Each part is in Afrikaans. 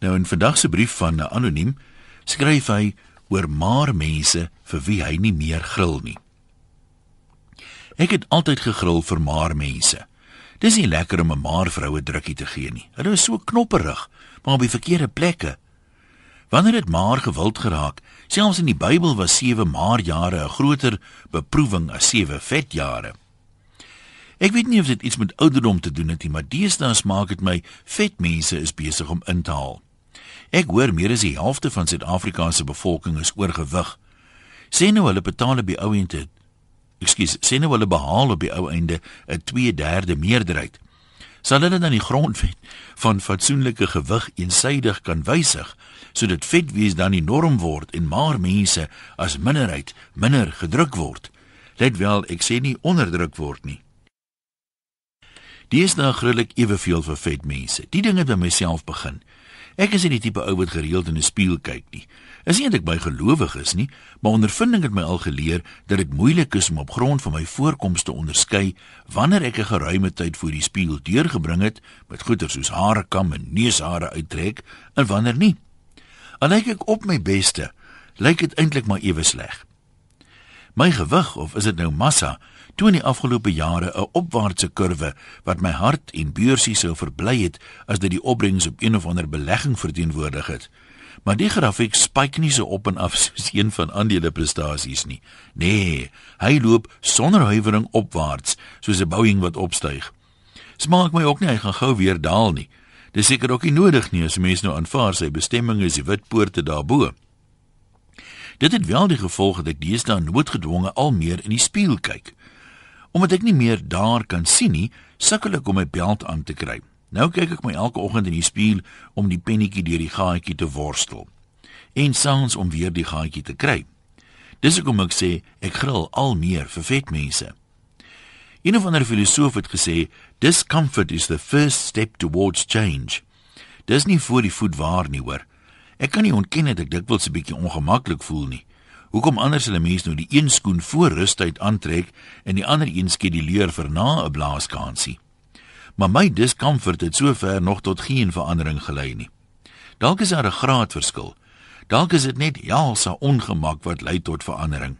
Nou in vandag se brief van 'n anoniem skryf hy oor maar mense vir wie hy nie meer gril nie. Ek het altyd gegril vir maar mense. Dis nie lekker om 'n maar vroue drukkie te gee nie. Hulle is so knopperig, maar op die verkeerde plekke. Wanneer dit maar gewild geraak, selfs in die Bybel was 7 maar jare 'n groter beproewing as 7 vet jare. Ek weet nie of dit iets met ouderdom te doen het nie, maar deesdae smaak dit my vet mense is besig om in te haal. Ek hoor meer as die helfte van Suid-Afrika se bevolking is oorgewig. Sê nou hulle betaal op die ou einde Ekskuus, sê nou hulle behaal op die ou einde 'n 2/3 meerderheid. Sal hulle dan die grondwet van fatsoenlike gewig eensydig kan wysig sodat vet wees dan die norm word en maar mense as minderheid minder gedruk word? Let wel, ek sê nie onderdruk word nie. Dis nou grulik eweveel vir vet mense. Die ding het by myself begin. Ek is nie die tipe ou wat gereeld in 'n spieël kyk nie. Is nie eintlik by gelowig is nie, maar ondervinding het my al geleer dat dit moeilik is om op grond van my voorkoms te onderskei wanneer ek 'n geruime tyd voor die spieël deurgebring het met goeder soos hare kam en neushare uittrek en wanneer nie. Al lyk ek op my beste, lyk dit eintlik maar ewe sleg. My gewig of is dit nou massa toon die afgelope jare 'n opwaartse kurwe wat my hart en beursie sou verbly het as dit die opbrengs op een of ander belegging verteenwoordig het. Maar die grafiek spike nie so op en af soos een van aandele prestasies nie. Nee, hy loop sonder huiwering opwaarts soos 'n Boeing wat opstyg. Smaak my ook nie hy gaan gou weer daal nie. Dis seker ook nie nodig nie as mens nou aanvaar sy bestemming is die wit poorte daarbo. Dit het wel die gevolg dat ek deesdae noodgedwonge al meer in die spieël kyk. Omdat ek nie meer daar kan sien nie, sukkel ek om my beld aan te kry. Nou kyk ek my elke oggend in die spieël om die pennetjie deur die gaatjie te worstel. En soms om weer die gaatjie te kry. Dis hoekom ek sê ek gril al meer vir vet mense. Een of ander filosoof het gesê, "Discomfort is the first step towards change." Dis nie voor die voet waar nie, hoor. Ek kan nie ontken dat ek dikwels 'n bietjie ongemaklik voel nie. Hoekom anders hulle mense nou die een skoen voor rustyd aantrek en die ander een skeduleer vir na 'n blaaskansie? Maar my discomfort het sover nog tot geen verandering gelei nie. Dalk is daar 'n graadverskil. Dalk is dit net jaalse ongemak wat lei tot verandering.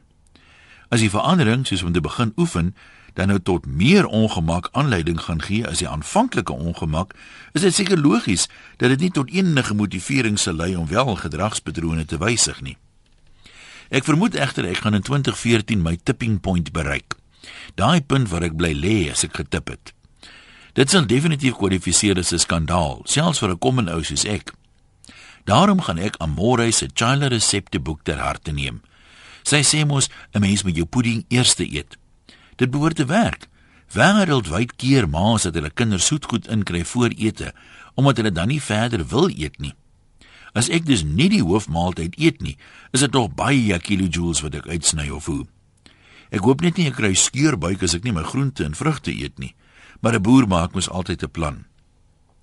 As die verandering soos om te begin oefen dan nou tot meer ongemak aanleiding gaan gee as die aanvanklike ongemak, is dit seker logies dat dit nie tot enige motivering sal lei om wel gedragspatrone te wysig nie. Ek vermoed egter ek gaan in 2014 my tipping point bereik. Daai punt waar ek bly lê as ek getip het. Dit sal definitief kwalifiseer as 'n skandaal, selfs vir 'n common ou soos ek. Daarom gaan ek Amore se Child Resepte boek ter harte neem. Sy sê mos 'n mens moet jou pudding eers eet. Dit behoort te werk. Wêreldwyd keer ma's dat hulle kinders soetgoed inkry voor ete, omdat hulle dan nie verder wil eet nie. As ek dus nie die hoofmaaltyd eet nie, is dit nog baie kilojoules wat ek uitsny of hoe. Ek hoop net nie ek kry skeurbuik as ek nie my groente en vrugte eet nie, maar 'n boer maak mos altyd 'n plan.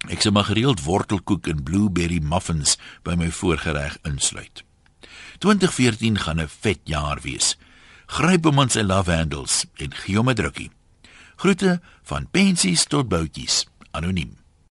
Ek sal maar gereeld wortelkoek en blueberry muffins by my voorgereg insluit. 2014 gaan 'n vet jaar wees. Gryp hom aan sy love handles en gee hom 'n drukkie. Groete van pensies tot boutjies. Anoniem.